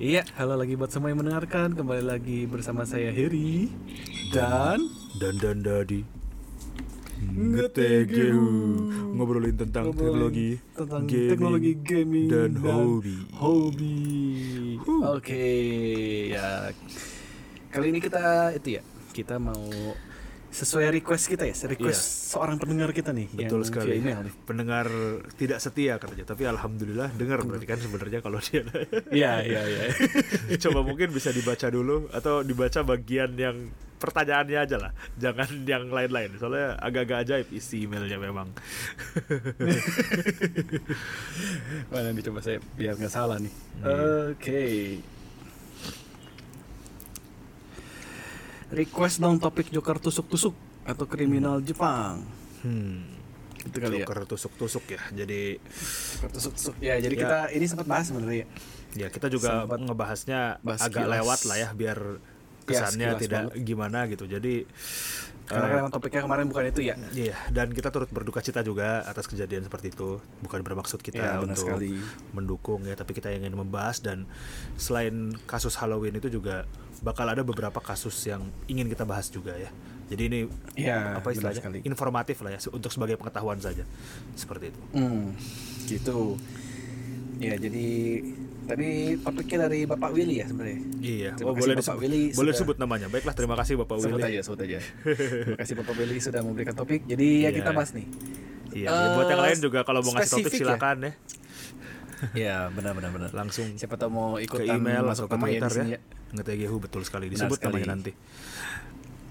Iya, halo lagi buat semua yang mendengarkan. Kembali lagi bersama saya Heri dan dan dan dadi ngetegu ngobrolin tentang Ngobrolin teknologi tentang gaming, teknologi gaming dan hobi Hobi. Oke, ya. Kali ini kita itu ya, kita mau sesuai request kita ya, request seorang pendengar kita nih. Iya. betul sekali email nih. pendengar tidak setia katanya tapi alhamdulillah dengar berarti kan sebenarnya kalau dia Iya, iya, iya. coba mungkin bisa dibaca dulu atau dibaca bagian yang pertanyaannya aja lah jangan yang lain-lain soalnya agak-agak ajaib isi emailnya memang Mana nih coba saya biar nggak salah nih. Iya. Oke. Request dong topik Joker tusuk-tusuk atau kriminal Jepang. hmm Itu kali ya. Joker tusuk-tusuk ya jadi Joker tusuk-tusuk. Ya, jadi Ya. kita ini sempat bahas sebenarnya. ya kita juga Sempat ngebahasnya bahas agak sekilas. lewat lah ya biar kesannya sekilas tidak banget. gimana gitu jadi Karena emang topiknya kemarin bukan itu ya. Iya, dan kita turut berduka cita juga atas kejadian seperti itu. Bukan bermaksud kita benar untuk sekali. mendukung ya, tapi kita ingin membahas dan selain kasus Halloween itu juga bakal ada beberapa kasus yang ingin kita bahas juga ya. Jadi ini Iya, apa istilahnya? Informatif lah ya untuk sebagai pengetahuan saja. Seperti itu. Hmm, gitu. Ya, jadi tadi topiknya dari Bapak Willy ya sebenarnya. Iya, Terima oh, boleh Bapak disebut. Willy boleh sudah- sebut namanya. Baiklah, terima kasih Bapak Sebut Willy. aja, sebut aja. Terima kasih Bapak Willy sudah memberikan topik. Jadi ya Iya. kita bahas nih. Iya, Eh, buat yang lain juga kalau mau ngasih topik ya? silakan ya. Ya, benar benar benar. Langsung Siapa tahu mau ke ikutan email masuk ke Twitter sini ya. Ngetegehu betul sekali disebut sekali. namanya nanti.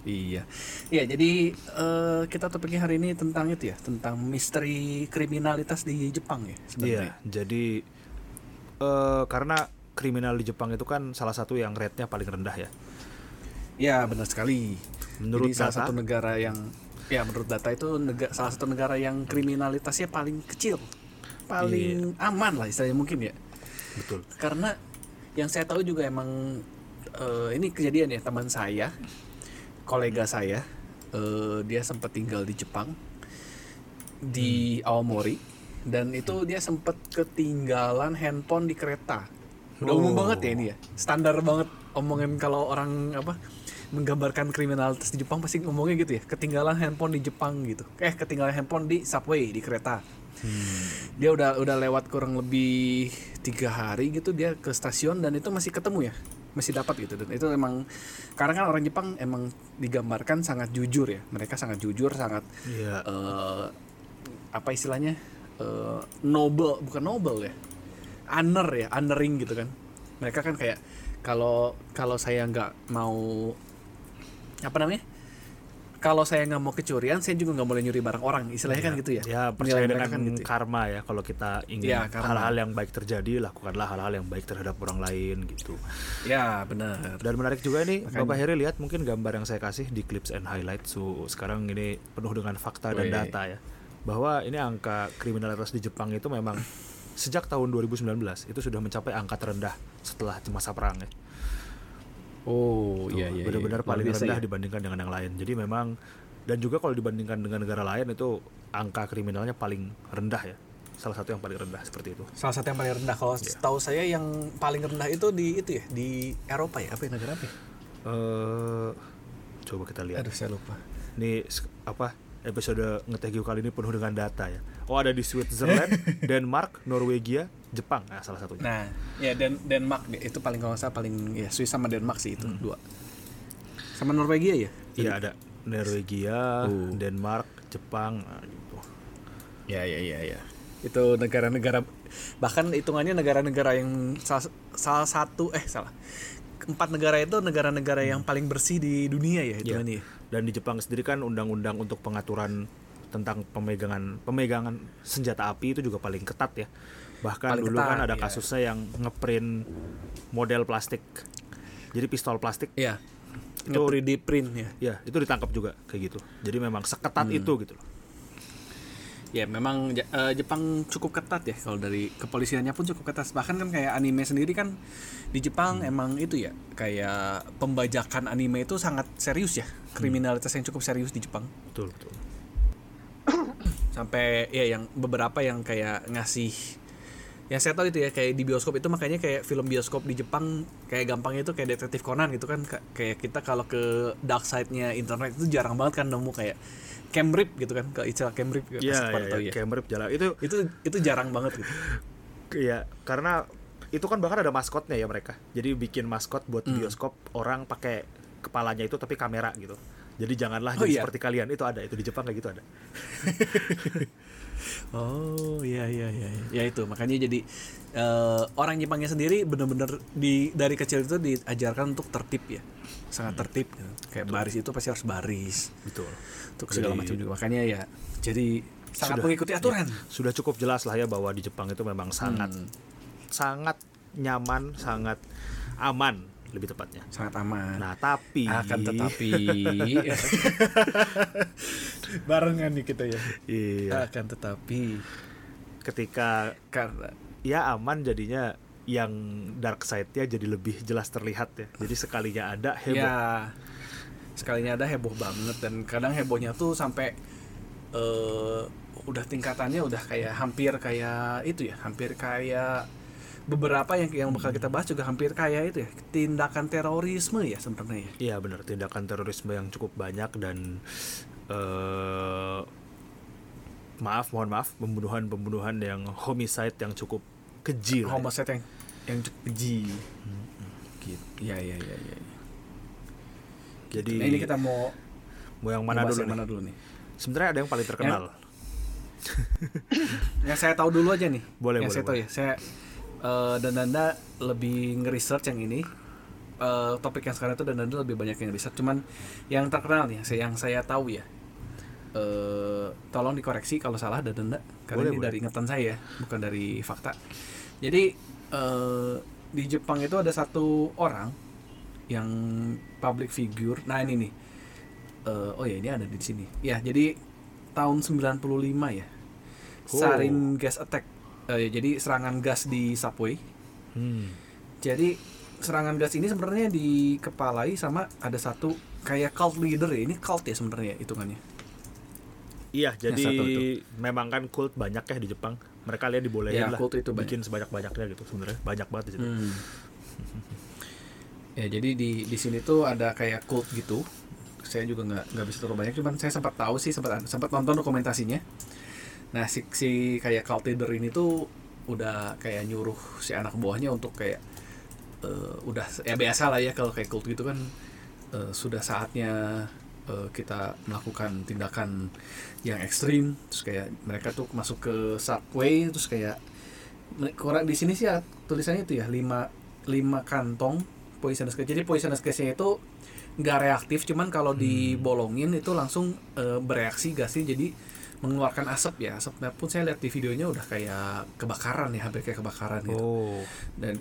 Iya. Iya, jadi eh, kita topiknya hari ini tentang itu ya, tentang misteri kriminalitas di Jepang ya sebenarnya. Iya, jadi eh karena kriminal di Jepang itu kan salah satu yang rate-nya paling rendah ya. Ya, benar sekali. Menurut jadi salah data? satu negara yang ya menurut data itu salah satu negara yang kriminalitasnya paling kecil. Paling Iya. aman lah istilahnya mungkin ya. Betul. Karena yang saya tahu juga emang eh, ini kejadian ya teman saya, kolega saya, eh, dia sempat tinggal di Jepang di Aomori dan itu dia sempat ketinggalan handphone di kereta. Udah umum Oh. banget ya ini ya, standar banget omongin kalau orang apa menggambarkan kriminalitas di Jepang pasti ngomongnya gitu ya, ketinggalan handphone di Jepang gitu. Eh ketinggalan handphone di subway di kereta dia udah udah lewat kurang lebih tiga hari gitu dia ke stasiun dan itu masih ketemu ya? Masih dapat gitu dan itu emang karena kan orang Jepang emang digambarkan sangat jujur ya. Mereka sangat jujur sangat Iya. eh, apa istilahnya? Eh, noble bukan noble ya. Honor ya honoring gitu kan. Mereka kan kayak kalau kalau saya nggak mau apa namanya kalau saya nggak mau kecurian saya juga nggak boleh nyuri barang orang istilahnya kan gitu ya Ya Nilai percaya mereka dengan kan gitu ya. karma ya kalau kita ingin Ya, hal-hal yang baik terjadi lakukanlah hal-hal yang baik terhadap orang lain gitu. Ya benar. Dan menarik juga nih Makanya. Bapak Heri lihat mungkin gambar yang saya kasih di clips and highlight so sekarang ini penuh dengan fakta dan Wih. data ya bahwa ini angka kriminalitas di Jepang itu memang sejak tahun 2019 itu sudah mencapai angka terendah setelah masa perang ya. Oh Tuh, iya iya. benar-benar iya. paling biasa rendah ya. dibandingkan dengan yang lain. Jadi memang dan juga kalau dibandingkan dengan negara lain itu angka kriminalnya paling rendah ya. Salah satu yang paling rendah seperti itu. Salah satu yang paling rendah. Kalau Iya. tahu saya yang paling rendah itu di itu ya di Eropa ya. Apa ya negara apa? Ya? eh coba kita lihat. Aduh saya lupa. Ini apa episode ngeteh kali ini penuh dengan data ya. Oh ada di Switzerland, Denmark, Norwegia, Jepang. Nah, salah satunya. Nah, ya Dan Denmark itu paling kalau salah paling ya Swiss sama Denmark sih itu Hmm. dua. Sama Norwegia ya? Iya ada Norwegia, Oh. Denmark, Jepang. Nah, gitu. Ya ya ya ya. Itu negara-negara bahkan hitungannya negara-negara yang salah, salah satu eh salah empat negara itu negara-negara yang paling bersih di dunia ya Iya. hitungannya. Dan di Jepang sendiri kan undang-undang untuk pengaturan tentang pemegangan pemegangan senjata api itu juga paling ketat ya. Bahkan Paling dulu kan ketat, ada iya. kasusnya yang ngeprint model plastik. Jadi pistol plastik Iya. Itu- Itu di print ya. ya itu ditangkap juga kayak gitu. Jadi memang seketat Hmm. itu gitu loh. Ya memang eh, Jepang cukup ketat ya kalau dari kepolisiannya pun cukup ketat bahkan kan kayak anime sendiri kan di Jepang emang itu ya kayak pembajakan anime itu sangat serius ya kriminalitas yang cukup serius di Jepang Betul betul. sampai ya yang beberapa yang kayak ngasih yang saya tahu itu ya kayak di bioskop itu makanya kayak film bioskop di Jepang kayak gampangnya itu kayak detektif Conan gitu kan Ka- kayak kita kalau ke dark side-nya internet itu jarang banget kan nemu kayak cam rip gitu kan ke istilah cam rip gitu, tahu iya, ya. kayak merip jalan. Itu itu itu jarang banget gitu Iya, karena itu kan bahkan ada maskotnya ya mereka. Jadi bikin maskot buat Hmm. bioskop orang pakai kepalanya itu tapi kamera gitu. Jadi janganlah Oh, jadi iya? seperti kalian. Itu ada, itu di Jepang kayak gitu ada. Oh iya iya iya iya. ya itu makanya jadi eh, orang Jepangnya sendiri bener-bener di dari kecil itu diajarkan untuk tertib ya sangat tertib gitu. kayak baris itu pasti harus baris Betul. untuk segala macam juga makanya ya jadi sangat Sudah. mengikuti aturan Sudah cukup jelas lah ya bahwa di Jepang itu memang sangat Hmm. sangat nyaman, sangat aman lebih tepatnya. sangat aman Nah, tapi akan tetapi barengan nih kita ya. Iya, akan tetapi ketika karena ya aman jadinya yang dark side-nya jadi lebih jelas terlihat ya. Jadi sekalinya ada heboh. ya sekalinya ada heboh banget dan kadang hebohnya tuh sampai eh udah tingkatannya udah kayak hampir kayak itu ya hampir kayak beberapa yang yang bakal kita bahas juga hampir kayak itu ya tindakan terorisme ya sebenarnya ya. Iya benar tindakan terorisme yang cukup banyak dan eh maaf mohon maaf pembunuhan pembunuhan yang homicide yang cukup keji homicide yang yang cukup keji gitu ya ya ya ya. Jadi nah, ini kita mau mau yang mana dulu yang nih? mana dulu nih Sebenarnya ada yang paling terkenal. yang saya tahu dulu aja nih Boleh, yang boleh, saya tahu boleh. ya saya eh, dan Danda lebih nge-research yang ini Eh, topik yang sekarang itu dan Danda lebih banyak yang research cuman yang terkenal nih yang saya tahu ya eh tolong dikoreksi kalau salah dan Danda karena Boleh, ini boleh. dari ingatan saya bukan dari fakta. Jadi eh di Jepang itu ada satu orang yang public figure. Nah ini nih. Eh, oh ya ini ada di sini. Ya jadi tahun 95 ya. Oh. sarin gas attack. Eh, jadi serangan gas di subway. Hmm. jadi serangan gas ini sebenarnya dikepalai sama ada satu kayak cult leader ya. Ini cult ya sebenarnya hitungannya Iya, jadi satu itu. memang kan kult banyak ya di Jepang. Mereka lihat dibolehin Ya, lah kult itu banyak. bikin sebanyak-banyaknya gitu sebenarnya. Banyak banget di situ. Hmm. ya jadi di di sini tuh ada kayak cult gitu saya juga nggak nggak bisa terlalu banyak cuman saya sempat tahu sih sempat sempat nonton dokumentasinya nah si, si kayak cult leader ini tuh udah kayak nyuruh si anak buahnya untuk kayak eh, udah ya biasa lah ya kalau kayak cult gitu kan eh, sudah saatnya eh, kita melakukan tindakan yang ekstrim terus kayak mereka tuh masuk ke subway terus kayak kurang di sini sih ya, tulisannya itu ya lima lima kantong poisonous gas jadi poisonous gasnya itu nggak reaktif cuman kalau dibolongin itu langsung eh, bereaksi gasnya jadi mengeluarkan asap ya. Asapnya pun saya lihat di videonya udah kayak kebakaran ya hampir kayak kebakaran gitu. Oh. dan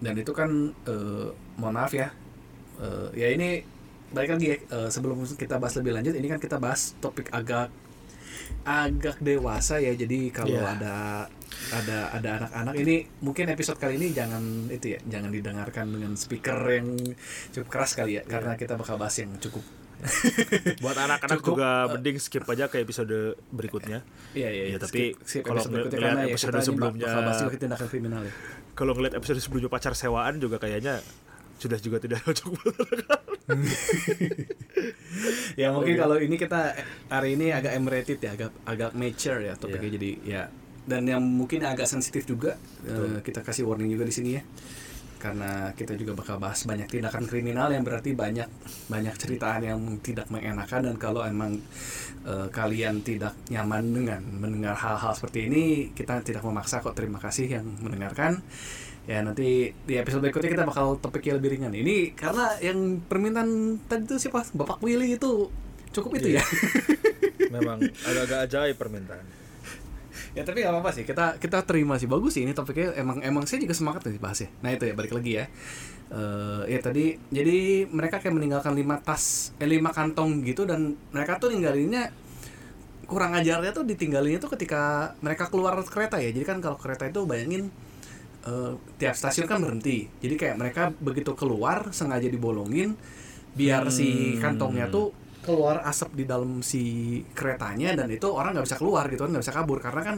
dan itu kan eh, mohon maaf ya eh, ya ini balik lagi ya eh, sebelum kita bahas lebih lanjut ini kan kita bahas topik agak agak dewasa ya. Jadi kalau Iya. ada ada ada anak-anak ini mungkin episode kali ini jangan itu ya jangan didengarkan dengan speaker yang cukup keras kali ya karena kita bakal bahas yang cukup. Buat anak-anak juga eh, mending skip aja ke episode berikutnya. iya iya Iya, iya, tapi skip- skip kalau episode ngel- berikutnya ngeliat ya episode bak- sebelumnya- tindakan kriminal ya. Kalau ngeliat episode sebelumnya pacar sewaan juga kayaknya sudah juga tidak cocok buat ya mungkin kalau ini kita hari ini agak M-rated ya agak agak mature ya topiknya. Iya. jadi ya dan yang mungkin agak sensitif juga eh, kita kasih warning juga di sini ya. Karena kita juga bakal bahas banyak tindakan kriminal yang berarti banyak banyak ceritaan yang tidak mengenakan. Dan kalau emang eh, kalian tidak nyaman dengan mendengar hal-hal seperti ini kita tidak memaksa kok. Terima kasih yang mendengarkan ya nanti di episode berikutnya kita bakal topiknya lebih ringan. Ini karena yang permintaan tadi itu siapa? Bapak Willy itu cukup itu Iya. ya Memang agak-agak ajaib permintaan. ya tapi nggak apa-apa sih. Kita kita terima sih. Bagus sih ini topiknya. Emang emang saya juga semangat nih bahasnya. Nah itu ya balik lagi ya. Eh ya tadi jadi mereka kayak meninggalkan lima tas eh lima kantong gitu dan mereka tuh ninggalinnya kurang ajarnya tuh ditinggalinnya tuh ketika mereka keluar kereta ya. Jadi kan kalau kereta itu bayangin eh, tiap stasiun kan berhenti. Jadi kayak mereka begitu keluar sengaja dibolongin biar si Hmm. kantongnya tuh keluar asap di dalam si keretanya dan itu orang nggak bisa keluar gitu kan nggak bisa kabur. Karena kan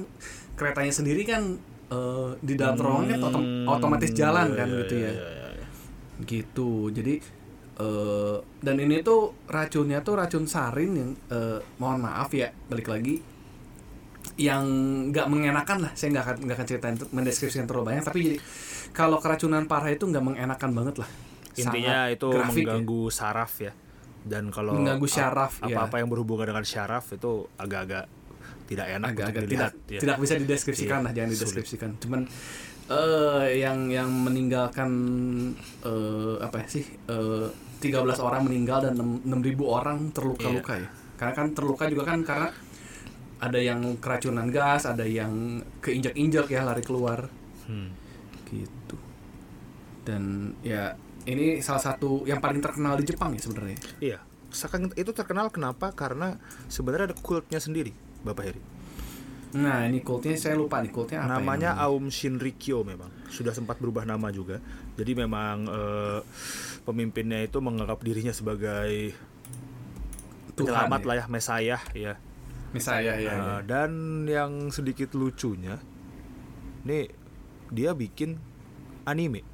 keretanya sendiri kan eh, di dalam terowongan kan otom- otomatis jalan iya, kan iya, gitu ya. iya, gitu. Jadi eh dan ini tuh racunnya tuh racun sarin yang eh, mohon maaf ya balik lagi yang nggak mengenakan lah saya nggak akan nggak akan ceritain mendeskripsikan terlalu banyak tapi jadi kalau keracunan parah itu nggak mengenakan banget lah intinya Sangat itu grafik ya. mengganggu saraf ya dan kalau Mengganggu syaraf, ya. apa-apa yang berhubungan dengan syaraf itu agak-agak tidak enak agak-agak tidak dilihat ya. tidak bisa dideskripsikan Iya, lah jangan sulit. dideskripsikan cuman eh yang yang meninggalkan eh apa ya sih eh 13 orang meninggal dan 6.000 orang terluka-luka Iya. ya karena kan terluka juga kan karena ada yang keracunan gas ada yang keinjak-injak ya lari keluar Hmm. gitu dan ya ini salah satu yang paling terkenal di Jepang ya sebenarnya Iya, saking itu terkenal kenapa? Karena sebenarnya ada kultnya sendiri, Bapak Heri. nah ini kultnya saya lupa nih kultnya apa ya namanya namanya? Aum Shinrikyo memang. Sudah sempat berubah nama juga. Jadi memang eh, pemimpinnya itu menganggap dirinya sebagai penyelamat ya? lah ya, mesayah ya. Misalnya ya, ya. Dan yang sedikit lucunya, nih dia bikin anime.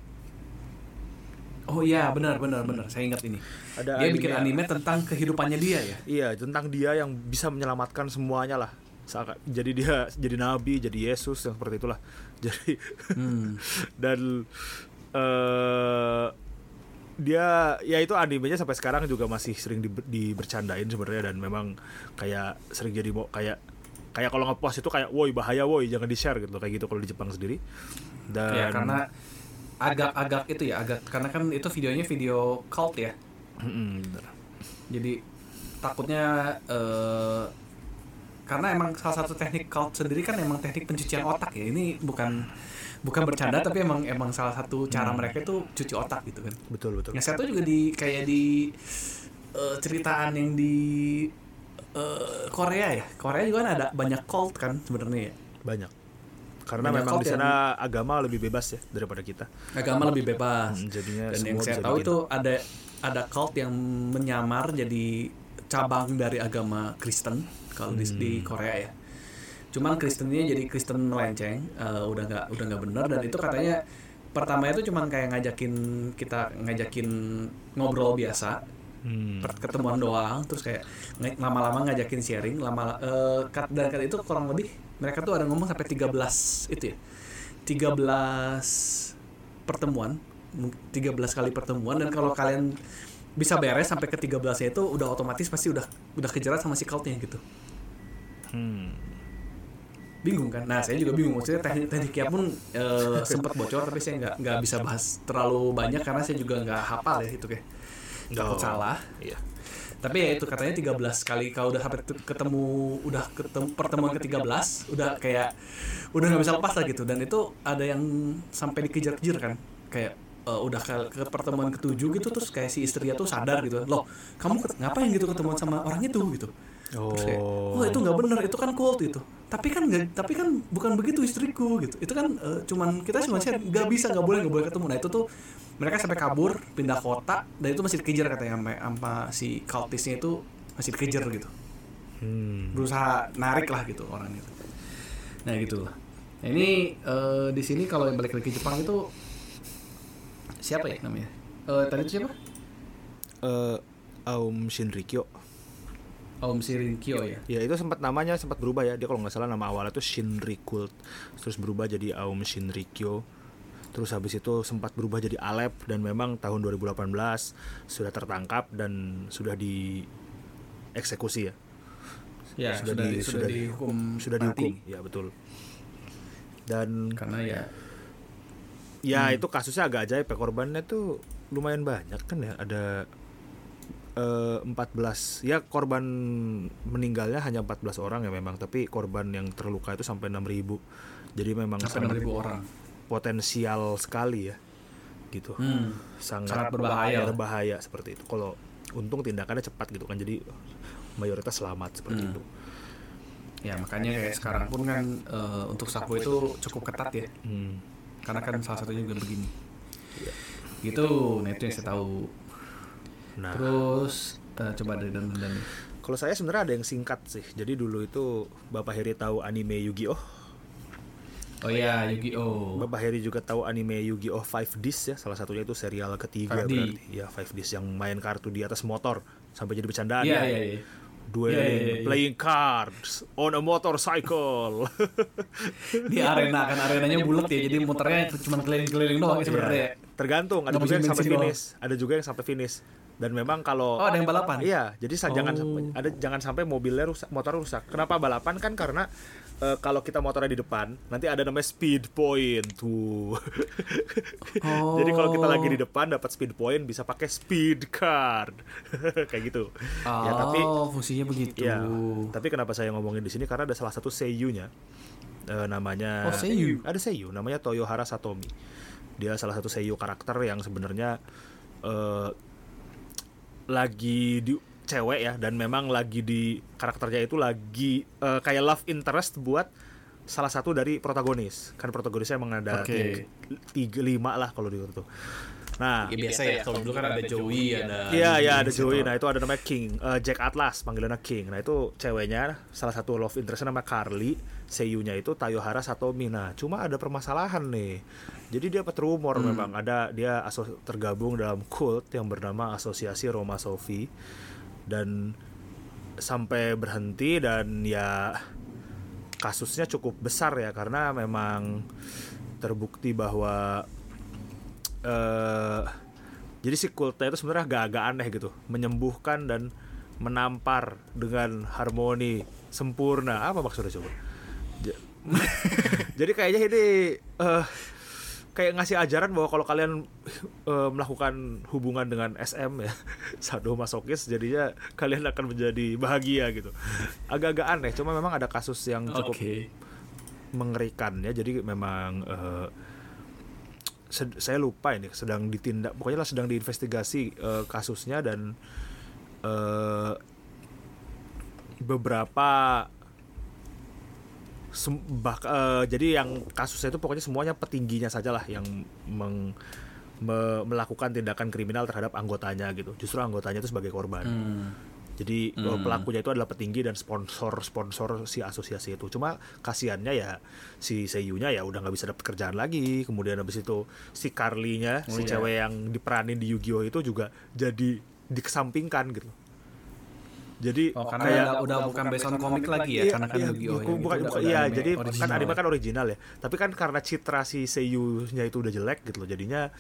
Oh iya benar benar benar saya ingat ini. Ada dia anime- bikin anime tentang kehidupannya dia ya. Iya, tentang dia yang bisa menyelamatkan semuanya lah. Jadi dia jadi nabi, jadi Yesus yang seperti itulah. Jadi Hmm. dan eh dia ya itu animenya sampai sekarang juga masih sering di, dibercandain sebenarnya dan memang kayak sering jadi mau kayak kayak kalau ngepost itu kayak woi bahaya woi jangan di share gitu kayak gitu kalau di Jepang sendiri dan Ya karena agak-agak itu ya agak karena kan itu videonya video cult ya. Bener. Jadi takutnya eh karena emang salah satu teknik cult sendiri kan emang teknik pencucian otak ya. Ini bukan bukan bercanda tapi emang emang salah satu cara mereka itu cuci otak gitu kan. betul betul Yang satu juga di kayak di eh, ceritaan yang di eh, Korea ya. Korea juga kan ada banyak cult kan sebenarnya ya. banyak karena Banyak memang di sana agama lebih bebas ya daripada kita Agama lebih bebas. Hmm, jadinya Dan semua yang saya tahu itu ada ada cult yang menyamar jadi cabang dari agama Kristen kalau di, di Hmm. Korea ya. Cuman Kristennya jadi Kristen melenceng, eh, udah nggak udah nggak benar dan itu katanya pertama itu cuman kayak ngajakin kita ngajakin ngobrol biasa Hmm. ketemuan doang terus kayak lama-lama ngajakin sharing lama kat- dan kat itu kurang lebih mereka tuh ada ngomong sampai 13 itu ya 13 pertemuan mung- 13 kali pertemuan dan kalau kalian bisa beres sampai ke 13 nya itu udah otomatis pasti udah udah kejerat sama si cultnya gitu Hmm. Bingung kan? Nah saya juga bingung. Maksudnya teknik tekniknya pun eh, sempat bocor tapi saya nggak nggak bisa bahas terlalu banyak karena saya juga nggak hafal ya itu kayak. Takut Oh. salah. Iya. Tapi ya itu katanya 13 kali kalau udah sampai te- ketemu udah ketemu pertemuan ke-13 udah kayak udah nggak bisa lepas lah gitu. Dan itu ada yang sampai dikejar-kejar kan? Kayak eh, udah ke, ke pertemuan ketujuh gitu terus kayak si istrinya tuh sadar gitu. Loh kamu ngapain gitu ketemuan sama orang itu gitu terus kayak oh. Itu nggak bener itu kan cult itu tapi kan nggak tapi kan bukan begitu istriku gitu. Itu kan eh, cuman kita cuma share nggak bisa nggak boleh nggak boleh ketemu. Nah itu tuh mereka sampai kabur pindah kota dan itu masih dikejar katanya sama, sama si cultisnya itu masih dikejar gitu. Hmm. berusaha narik lah gitu orang itu. Nah gitu. Lah nah, ini eh, di sini kalau yang balik lagi ke Jepang itu siapa ya namanya? Eh, tadi itu siapa? Eh, Aum Shinrikyo. Om Shirinkyo ya Ya itu sempat namanya sempat berubah ya. Dia kalau nggak salah nama awalnya tuh Shinri Cult. Terus berubah jadi Aum Shinrikyo. Terus habis itu sempat berubah jadi Alep dan memang tahun 2018 sudah tertangkap dan sudah dieksekusi ya. ya Sudah sudah, di- sudah sudah- dihukum Sudah mati. dihukum. Ya betul. Dan karena ya ya Hmm. itu kasusnya agak ajaib ya korbannya tuh lumayan banyak kan ya ada eh, 14 ya korban meninggalnya hanya 14 orang ya memang tapi korban yang terluka itu sampai 6000 jadi memang sampai sangat 6000 orang. potensial sekali ya gitu. Hmm. sangat, Sangat berbahaya. berbahaya seperti itu. Kalau untung tindakannya cepat gitu kan jadi mayoritas selamat seperti Hmm. itu. Ya makanya kayak sekarang pun kan eh, untuk sapu itu cukup ketat ya. Hmm. karena kan salah satunya juga begini. Gitu nah itu yang saya tahu nah terus eh, coba dari dan dan Kalau saya sebenarnya ada yang singkat sih. Jadi dulu itu Bapak Heri tahu anime Yu-Gi-Oh? Oh iya, Yu-Gi-Oh. Bapak Heri juga tahu anime Yu-Gi-Oh! 5 Disc ya, salah satunya itu serial ketiga 5D. berarti. Ya, 5 Disc yang main kartu di atas motor sampai jadi bercandaan. Iya, ya. iya, iya. Dueling, Iya, iya, iya. playing cards on a motorcycle. Di arena kan arenanya bulat ya, jadi muternya cuma keliling-keliling doang ya sebenarnya. Tergantung, ada juga yang sampai finish, ada juga yang sampai finish. Dan memang kalau Oh, ada yang balapan? Iya, jadi sa- jangan Oh. sampai ada jangan sampai mobilnya rusak, motor rusak. Kenapa balapan kan karena eh, kalau kita motornya di depan, nanti ada namanya speed point tuh. Oh. jadi kalau kita lagi di depan dapat speed point bisa pakai speed card. Kayak gitu. Oh, Ya tapi fungsinya begitu. ya, tapi kenapa saya ngomongin di sini karena ada salah satu seiyunya eh, namanya Oh, seiyu. ada seiyu namanya Toyohara Satomi. Dia salah satu seiyu karakter yang sebenarnya eh, lagi di cewek ya dan memang lagi di karakternya itu lagi eh, kayak love interest buat salah satu dari protagonis kan protagonisnya emang ada Oke. tiga, tiga lima lah kalau di itu nah Ya, biasa ya, kalau dulu kan ada Joey, ada Iya iya ada Joey, gitu. Nah itu ada namanya King, eh, Jack Atlas panggilannya King. Nah itu ceweknya salah satu love interestnya nama Carly, seiyunya itu Tayohara Satomi. Nah cuma ada permasalahan nih. Jadi dia dapat rumor Hmm. memang ada dia aso- tergabung dalam cult yang bernama Asosiasi Roma Sofi dan sampai berhenti dan ya kasusnya cukup besar ya karena memang terbukti bahwa eh jadi si kultnya itu sebenarnya agak-agak aneh gitu. Menyembuhkan dan menampar dengan harmoni sempurna. Apa maksudnya coba? Ja- jadi kayaknya ini eh kayak ngasih ajaran bahwa kalau kalian eh, melakukan hubungan dengan SM ya sadomasokis jadinya kalian akan menjadi bahagia gitu. Agak-agak aneh cuma memang ada kasus yang cukup Oke. mengerikan ya. Jadi memang eh, sed- saya lupa ini sedang ditindak pokoknya lah sedang diinvestigasi eh, kasusnya dan eh, beberapa bak- eh, jadi yang kasusnya itu pokoknya semuanya petingginya saja lah yang meng- me- melakukan tindakan kriminal terhadap anggotanya gitu justru anggotanya itu sebagai korban Hmm. Jadi eh, pelakunya itu adalah petinggi dan sponsor-sponsor si asosiasi itu. Cuma kasihannya ya si Seiyunya ya udah nggak bisa dapet kerjaan lagi. Kemudian habis itu si Carly-nya, Oh, si iya. cewek yang diperanin di Yu-Gi-Oh itu juga jadi dikesampingkan gitu. Jadi Oh, karena kayak udah, udah bukan based on komik lagi ya, Iya, karena kan iya, Yu-Gi-Oh yang bukan, itu bukan- udah iya, anime jadi kan original anime ya. kan original ya. Tapi kan karena citra si Seiyu-nya itu udah jelek gitu loh. Jadinya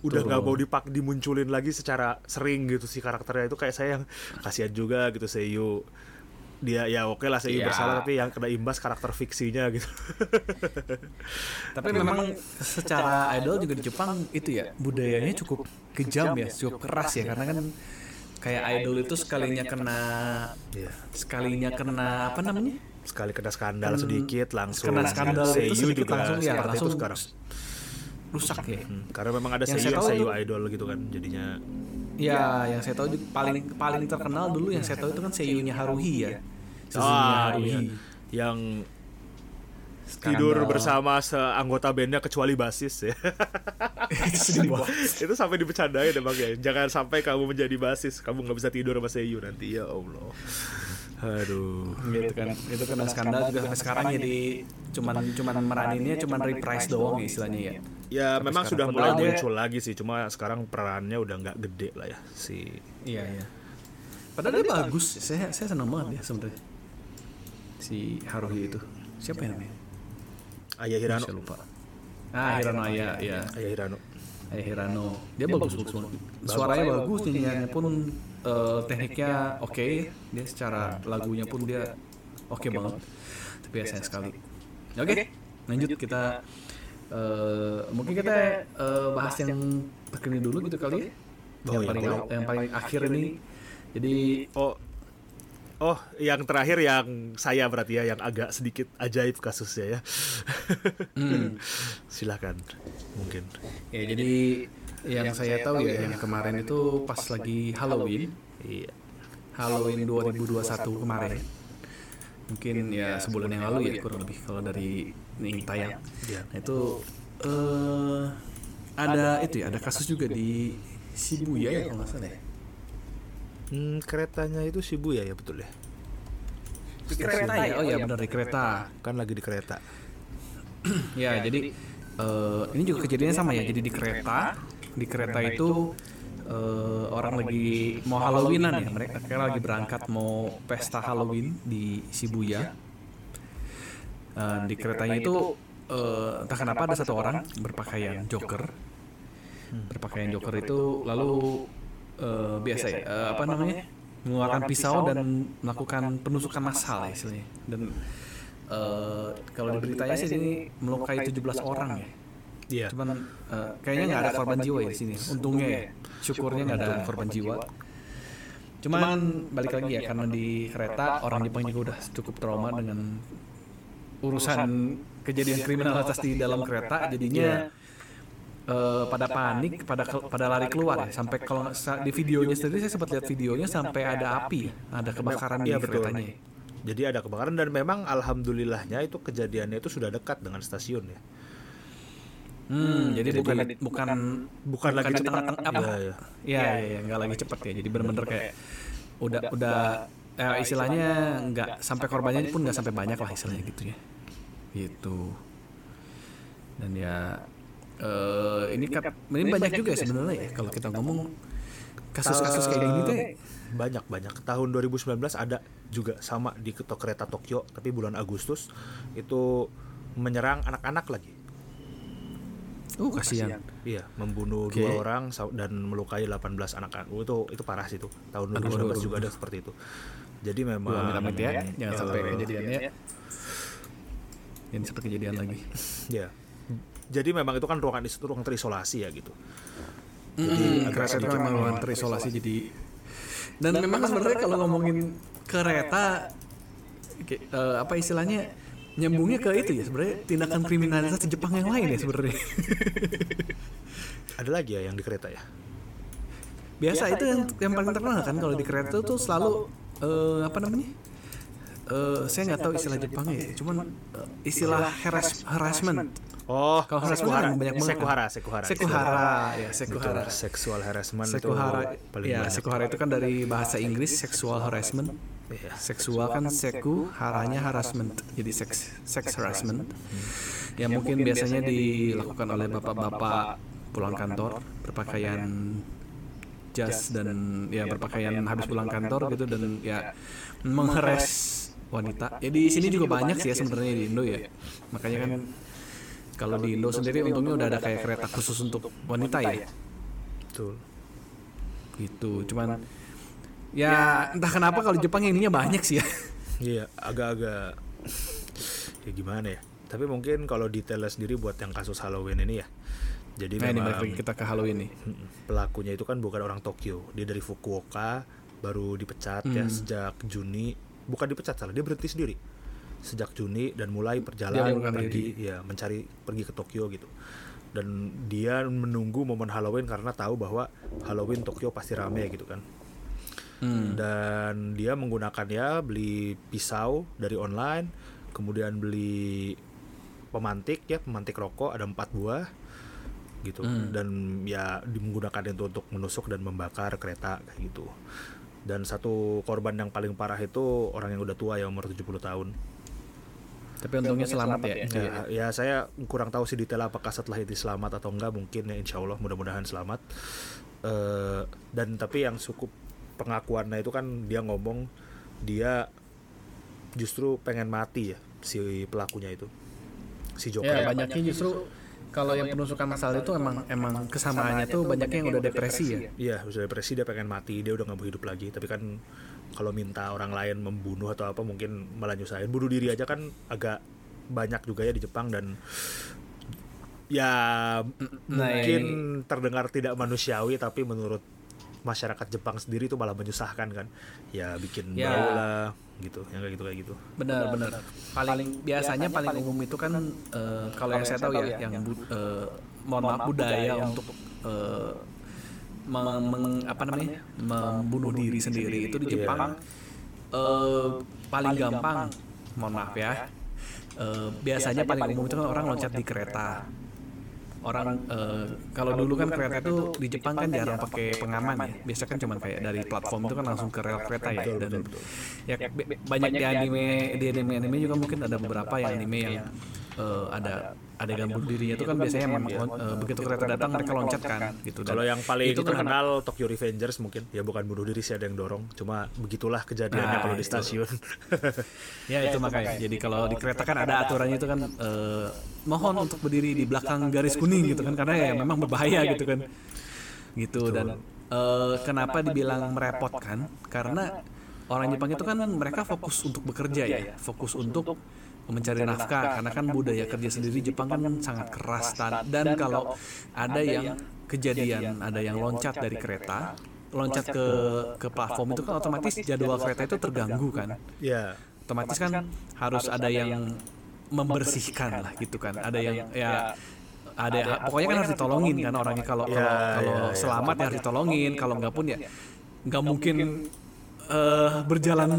udah nggak mau dipak dimunculin lagi secara sering gitu si karakternya. Itu kayak saya yang kasihan juga gitu Seiyu. Dia ya oke lah Seiyu Iya. bersalah tapi yang kena imbas karakter fiksinya gitu. Tapi memang secara idol juga di Jepang itu ya budayanya cukup kejam ya, cukup keras ya. karena kan kayak idol itu sekalinya kena Iya. sekalinya kena apa namanya? sekali kena skandal sedikit langsung kena skandal itu Seiyu sedikit juga langsung ya, seperti itu langsung sekarang rusak ya. Hmm, karena memang ada Yang Seiyu saya tahu idol gitu kan jadinya Ya, yang saya tahu juga paling paling terkenal dulu yang saya tahu itu kan seiyunya Haruhi ya. Suzunya Ah, Haruhi. iya. yang Skandal. tidur bersama seanggota bandnya kecuali basis ya itu itu sampai dibercandain emang ya jangan sampai kamu menjadi basis kamu nggak bisa tidur sama Seiyu nanti ya Allah aduh gitu kan itu kena skandal juga sampai sekarang jadi cuman cuman meraninnya cuman reprise doang ya istilahnya ya ya memang sekarang sudah mulai muncul lagi sih cuma sekarang perannya udah nggak gede lah ya si iya iya. Padahal dia bagus. saya saya senang banget ya sebenarnya. Si Haruhi itu. Siapa yang namanya? Ayah Hirano. Saya lupa. Ah Hirano ya ya Ayah Hirano. Ayah Hirano. Dia bagus bagus banget suaranya bagus nyanyiannya pun eh, tekniknya oke. dia secara lagunya pun dia oke banget. tapi ya sayang sekali. oke lanjut kita eh, mungkin kita eh, bahas yang terkini dulu gitu kali ya Oh, yang iya, paling boleh. yang paling akhir ini jadi oh Oh, yang terakhir yang saya berarti ya yang agak sedikit ajaib kasusnya ya. Hmm. Silakan, mungkin. ya jadi yang saya tahu ya yang kemarin itu pas lagi Halloween Iya. Halloween 2021 kemarin mungkin ya sebulan yang lalu ya kurang lebih kalau dari ini tayang Iya. nah itu eh ada itu ya ada kasus juga di Shibuya ya kalau nggak salah ya Hmm, keretanya itu Shibuya ya betul ya. kereta ya oh ya benar di kereta Kan lagi di kereta. ya, jadi eh, ini juga kejadiannya sama ya. Jadi di kereta, di kereta itu eh, orang lagi mau Halloweenan ya. Mereka kayak lagi berangkat mau pesta Halloween di Shibuya. Eh, di keretanya itu eh, entah kenapa ada satu orang berpakaian Joker. Berpakaian Joker itu lalu eh, biasa ya, eh, apa namanya? mengeluarkan pisau dan melakukan penusukan massal ya istilahnya. Dan eh, kalau di beritanya sih ini melukai 17 orang ya. Iya. Cuman eh, kayaknya nggak ada korban jiwa ya di sini. Untungnya ya, syukurnya nggak ada korban jiwa. Cuman balik lagi ya karena di kereta orang Jepang juga udah cukup trauma dengan urusan kejadian kriminalitas di dalam kereta jadinya eh, pada panik pada pada lari keluar ya sampai kalau di videonya sendiri saya sempat lihat videonya sampai ada api ya, ada kebakaran di Iya, keretanya ya. Jadi ada kebakaran dan memang alhamdulillahnya itu kejadiannya itu sudah dekat dengan stasiun ya. Hmm, jadi, bukan bukan Bukan lagi di cepat. tengah-tengah apa? Iya, iya. Iya, iya, iya, nggak lagi cepet ya. Jadi bener-bener kayak udah udah eh, istilahnya nggak sampai korbannya pun nggak sampai banyak lah istilahnya gitu ya. Gitu. Dan ya eh ini kan ini banyak juga ya sebenarnya ya kalau kita ngomong kasus-kasus kayak gini tuh banyak banyak. Tahun 2019 ada juga sama di ketok kereta Tokyo tapi bulan Agustus itu menyerang anak-anak lagi. Uh kasihan. iya membunuh Oke. dua orang dan melukai 18 anak-anak. Oh, itu itu parah sih itu tahun 2019 juga ada seperti itu jadi memang Wah, amit-amit ya, jangan eh, sampai kejadiannya. Ini seperti kejadian lagi. ya jadi memang itu kan ruangan is- ruang terisolasi ya gitu. Jadi kereta itu memang ruangan terisolasi jadi dan, memang sebenarnya kalau ngomongin kereta eh, apa istilahnya nyambungnya ke itu ya sebenarnya tindakan kriminalitas di Jepang yang lain ya sebenarnya. ada lagi ya yang di kereta ya? Biasa itu yang yang paling terkenal kan kalau di kereta tuh selalu eh, apa namanya? Eh, saya nggak tahu istilah Jepangnya ya, cuman eh, istilah harass, harassment. oh Kalau harassment kan banyak banget. kan? sekuhara sekuhara Sekuhara, ya Betul, sekuhara. seksual harassment Sekuhara, itu paling ya banyak sekuhara itu kan dari bahasa Inggris sexual harassment. Iya. Seksual kan seku, haranya harassment. Jadi sex sex harassment. Ya mungkin biasanya dilakukan oleh bapak-bapak pulang kantor berpakaian jas dan ya berpakaian habis pulang kantor gitu dan ya mengheres wanita. Ya di sini juga banyak sih ya sebenarnya di Indo ya. Makanya kan kalau di Indo sendiri untungnya udah ada kayak kereta khusus untuk wanita ya betul gitu cuman ya entah kenapa kalau Jepang yang ininya banyak sih ya Iya, agak-agak ya gimana ya. Tapi mungkin kalau detailnya sendiri buat yang kasus Halloween ini ya. Jadi nah ini memang balik lagi kita ke Halloween nih mm, pelakunya itu kan bukan orang Tokyo. Dia dari Fukuoka, baru dipecat ya Hmm. sejak Juni. Bukan dipecat salah, dia berhenti sendiri. Sejak Juni dan mulai perjalanan pergi ya mencari pergi ke Tokyo gitu. Dan dia menunggu momen Halloween karena tahu bahwa Halloween Tokyo pasti rame gitu kan Hmm. dan dia menggunakan ya beli pisau dari online kemudian beli pemantik ya pemantik rokok ada empat buah gitu. Hmm. dan ya menggunakan itu untuk menusuk dan membakar kereta kayak gitu. Dan satu korban yang paling parah itu orang yang udah tua ya umur 70 tahun. Tapi untungnya selamat ya? Ya, ya saya kurang tahu sih detail apakah setelah itu selamat atau enggak mungkin ya insya Allah mudah-mudahan selamat. Eh, dan tapi yang cukup pengakuannya itu kan dia ngomong dia justru pengen mati ya si pelakunya itu. Si Joker ya banyaknya justru kalau yang penusukan masal itu emang emang kesamaannya tuh banyaknya yang udah depresi ya Iya, sudah depresi dia pengen mati, dia udah nggak mau hidup lagi. Tapi kan kalau minta orang lain membunuh atau apa mungkin malah nyusahin. Bunuh diri aja kan agak banyak juga ya di Jepang dan ya Nah, mungkin terdengar tidak manusiawi tapi menurut masyarakat Jepang sendiri itu malah menyusahkan kan. Ya bikin Ya. bau lah gitu, yang kayak gitu kayak gitu. benar benar paling biasanya paling umum itu kan eh, kalau yang saya tahu ya yang bu- eh, mohon maaf budaya untuk eh, meng- meng- apa namanya? membunuh diri sendiri itu di Jepang. Eh, paling gampang. mohon maaf ya. eh, biasanya paling umum itu kan orang loncat di kereta orang eh, kalau dulu kan kereta itu di Jepang kan jarang pakai pengaman ya. Biasa kan cuma kayak dari platform itu kan langsung ke rel kereta ya. dan ya banyak di anime di anime anime juga mungkin ada beberapa yang anime yang eh, ada adegan bunuh dirinya itu kan biasanya memang lon- eh, begitu kereta datang mereka loncat kan. gitu. Dan Kalau yang paling itu kan terkenal Tokyo Revengers mungkin ya bukan bunuh diri sih ada yang dorong, cuma begitulah kejadiannya Nah, kalau di itu. stasiun. Ya itu makanya. Jadi kalau di kereta kan ada aturannya itu kan eh, mohon untuk berdiri di belakang garis kuning gitu kan karena ya memang berbahaya gitu kan. Gitu. Dan eh, kenapa dibilang merepotkan? Karena orang Jepang itu kan mereka fokus untuk bekerja ya, fokus untuk mencari nafkah karena kan budaya kerja sendiri Jepang kan sangat keras dan, dan kalau ada yang kejadian ada yang loncat dari kereta loncat ke ke platform itu kan otomatis jadwal kereta itu terganggu kan? ya. otomatis kan harus ada yang membersihkan lah gitu kan ada yang ya ada pokoknya kan harus ditolongin kan orangnya. Kalau Ya, kalau kalau ya, ya. selamat ya harus ditolongin kalau nggak pun ya nggak mungkin eh, berjalan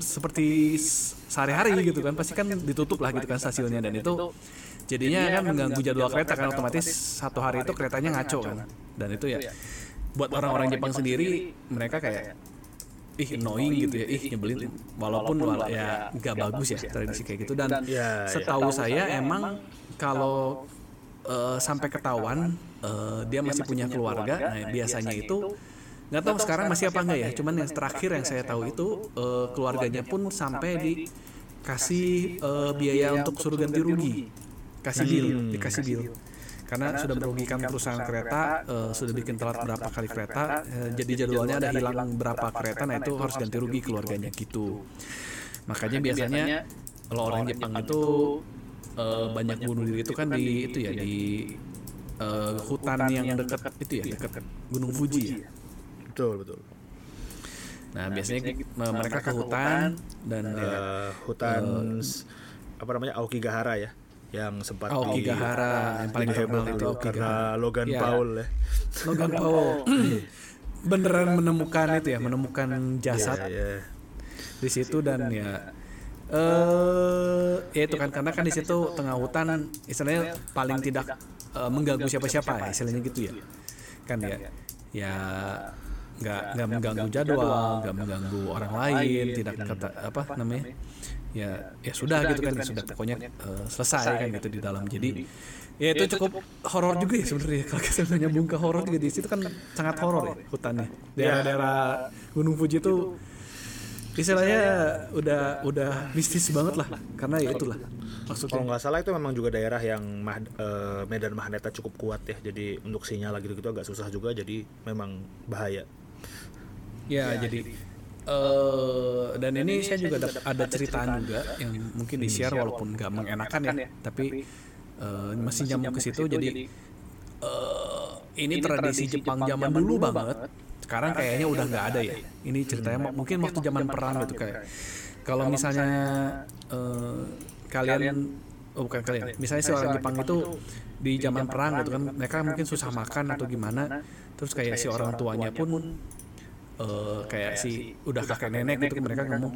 seperti sehari-hari gitu kan. Pasti kan ditutup lah gitu kan stasiunnya. Dan itu jadinya kan mengganggu jadwal kereta kan. otomatis satu hari itu keretanya ngaco kan. dan itu ya buat orang-orang Jepang sendiri mereka kayak ih annoying gitu ya. ih nyebelin. walaupun wala- ya nggak bagus ya tradisi kayak gitu. Dan Ya, ya. setahu saya emang kalau eh, sampai ketahuan eh, dia masih punya keluarga nah biasanya itu nggak tahu sekarang masih apa enggak ya cuman yang terakhir yang saya tahu itu eh, keluarganya pun sampai dikasih eh, biaya untuk suruh ganti rugi. kasih bill dikasih bill. karena sudah merugikan perusahaan kereta eh, sudah bikin telat berapa kali kereta eh, jadi jadwalnya ada hilang berapa kereta nah itu harus ganti rugi keluarganya gitu. makanya biasanya kalau orang Jepang itu eh, banyak bunuh diri itu kan di itu ya di eh, hutan yang dekat itu ya dekat Gunung Fuji ya Betul, betul. nah biasanya eh, mereka ke hutan dan ya, Eh, hutan s- apa namanya Aokigahara ya yang sempat Aokigahara yang paling terkenal itu dulu karena Logan Ya. Paul ya. Logan Paul. Beneran menemukan itu ya menemukan jasad Ya, ya. di situ dan ya. eh ya itu kan karena kan di situ tengah hutan istilahnya paling tidak eh, mengganggu siapa-siapa ya, istilahnya gitu ya. kan ya. Ya nggak nggak mengganggu jadwal nggak mengganggu orang lain tidak kata apa namanya ya ya sudah gitu kan ya sudah pokoknya eh, selesai kan gitu di dalam. Jadi ya itu cukup horor juga ya sebenarnya kalau kita nyambung ke horor juga di situ kan sangat horor ya. hutannya daerah-daerah Gunung Fuji itu istilahnya udah udah mistis banget lah karena ya itulah Kalau maksudnya. Nggak salah itu memang juga daerah yang mah- eh, medan magnetnya cukup kuat ya. Jadi untuk sinyal gitu-gitu agak susah juga. Jadi memang bahaya. Ya, jadi eh dan ini saya juga ada, ada ceritaan juga yang mungkin di share walaupun nggak mengenakan ya tapi eh, masih nyambung ke situ. jadi eh ini tradisi Jepang zaman dulu banget. sekarang kayaknya udah nggak ada ya. ini ceritanya mu- mungkin waktu zaman perang gitu kayak kalau misalnya kalian oh bukan kalian. misalnya si orang Jepang itu di zaman perang gitu kan mereka mungkin susah makan atau gimana terus kayak si orang tuanya pun eh, kayak si udah kakek nenek gitu mereka ngomong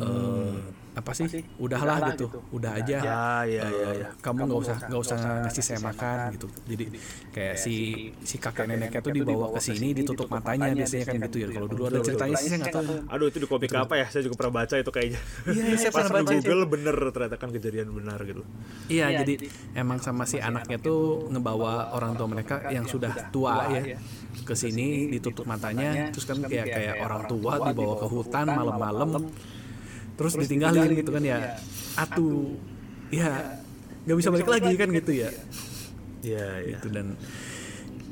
eh, apa sih? Udahlah gitu. udah aja. Ya, ya, ya, ya. kamu nggak usah nggak usah ngasih saya makan gitu. Jadi kayak si si kakek neneknya tuh dibawa ke sini ditutup matanya biasanya kan gitu ya. kalau dulu ada ceritanya sih saya nggak tahu Aduh itu di komik apa ya? Saya juga pernah baca itu kayaknya. Iya, saya Pas pernah baca itu. Google bener ternyata kan kejadian benar gitu. Iya, jadi emang sama si anaknya tuh ngebawa orang tua mereka yang sudah tua ya ke sini ditutup matanya, terus kan kayak kayak orang tua dibawa ke hutan malam-malam, terus ditinggalin gitu kan ya, atuh, ya nggak bisa balik lagi kan gitu ya, Iya, iya. gitu dan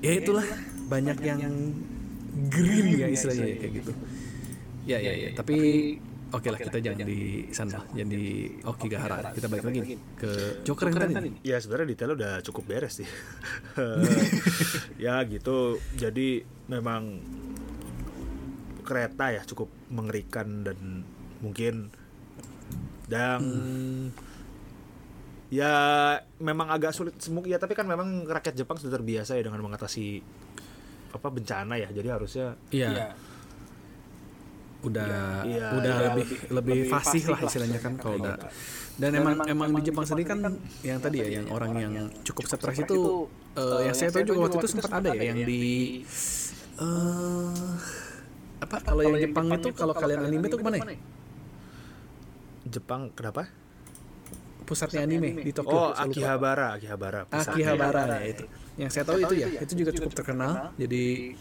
ya itulah banyak yang green ya istilahnya ya, kayak gitu. Ya ya ya, tapi oke lah kita jangan di sana, jangan di Okigahara. Kita balik lagi ke Joker yang tadi. Ya sebenarnya detailnya udah cukup beres sih. ya gitu. Jadi memang kereta ya cukup mengerikan dan mungkin. Dan ya memang agak sulit mungkin ya tapi kan memang rakyat Jepang sudah terbiasa ya dengan mengatasi apa bencana ya. Jadi harusnya Iya. Udah Iya, udah iya, lebih lebih fasih lah istilahnya kan kalau udah. Dan emang emang di Jepang sendiri kan yang tadi ya yang orang yang cukup stres itu eh, yang saya tahu juga waktu itu sempat ada ya yang di eh apa kalau yang Jepang itu kalau kalian anime itu ke mana ya? Jepang kenapa pusatnya anime di Tokyo. Oh. Akihabara, Akihabara. pusatnya. Akihabara ya itu. Yang saya tahu itu ya, itu juga cukup terkenal. Jadi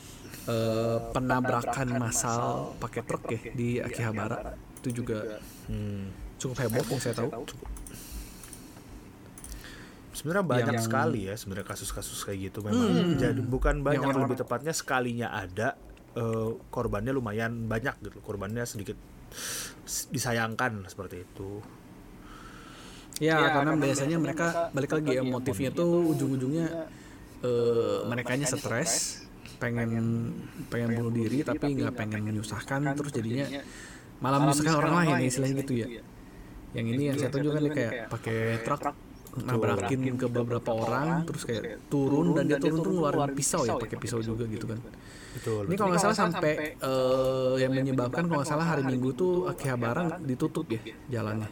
eh, penabrakan massal pakai truk ya di Akihabara itu juga Hmm. cukup heboh yang saya tahu. Sebenarnya banyak Yang- sekali ya sebenarnya kasus-kasus kayak gitu memang. Jadi bukan banyak, orang- lebih tepatnya sekalinya ada eh, korbannya lumayan banyak gitu. Korbannya sedikit disayangkan seperti itu. Ya, karena biasanya mereka balik lagi ya motifnya tuh ujung-ujungnya eh merekanya stres, pengen pengen bunuh diri tapi nggak pengen menyusahkan terus jadinya malah menyusahkan orang lain ya, istilahnya gitu ya. Yang ini yang saya tunjukkan nih kayak pakai truk nabrakin ke beberapa orang terus kayak turun dan dia turun tuh ngeluarin pisau ya pakai pisau juga gitu kan. Betul. Ini kalau nggak salah sampai eh, yang menyebabkan kalau nggak salah hari Minggu tuh Akihabara ditutup ya jalannya.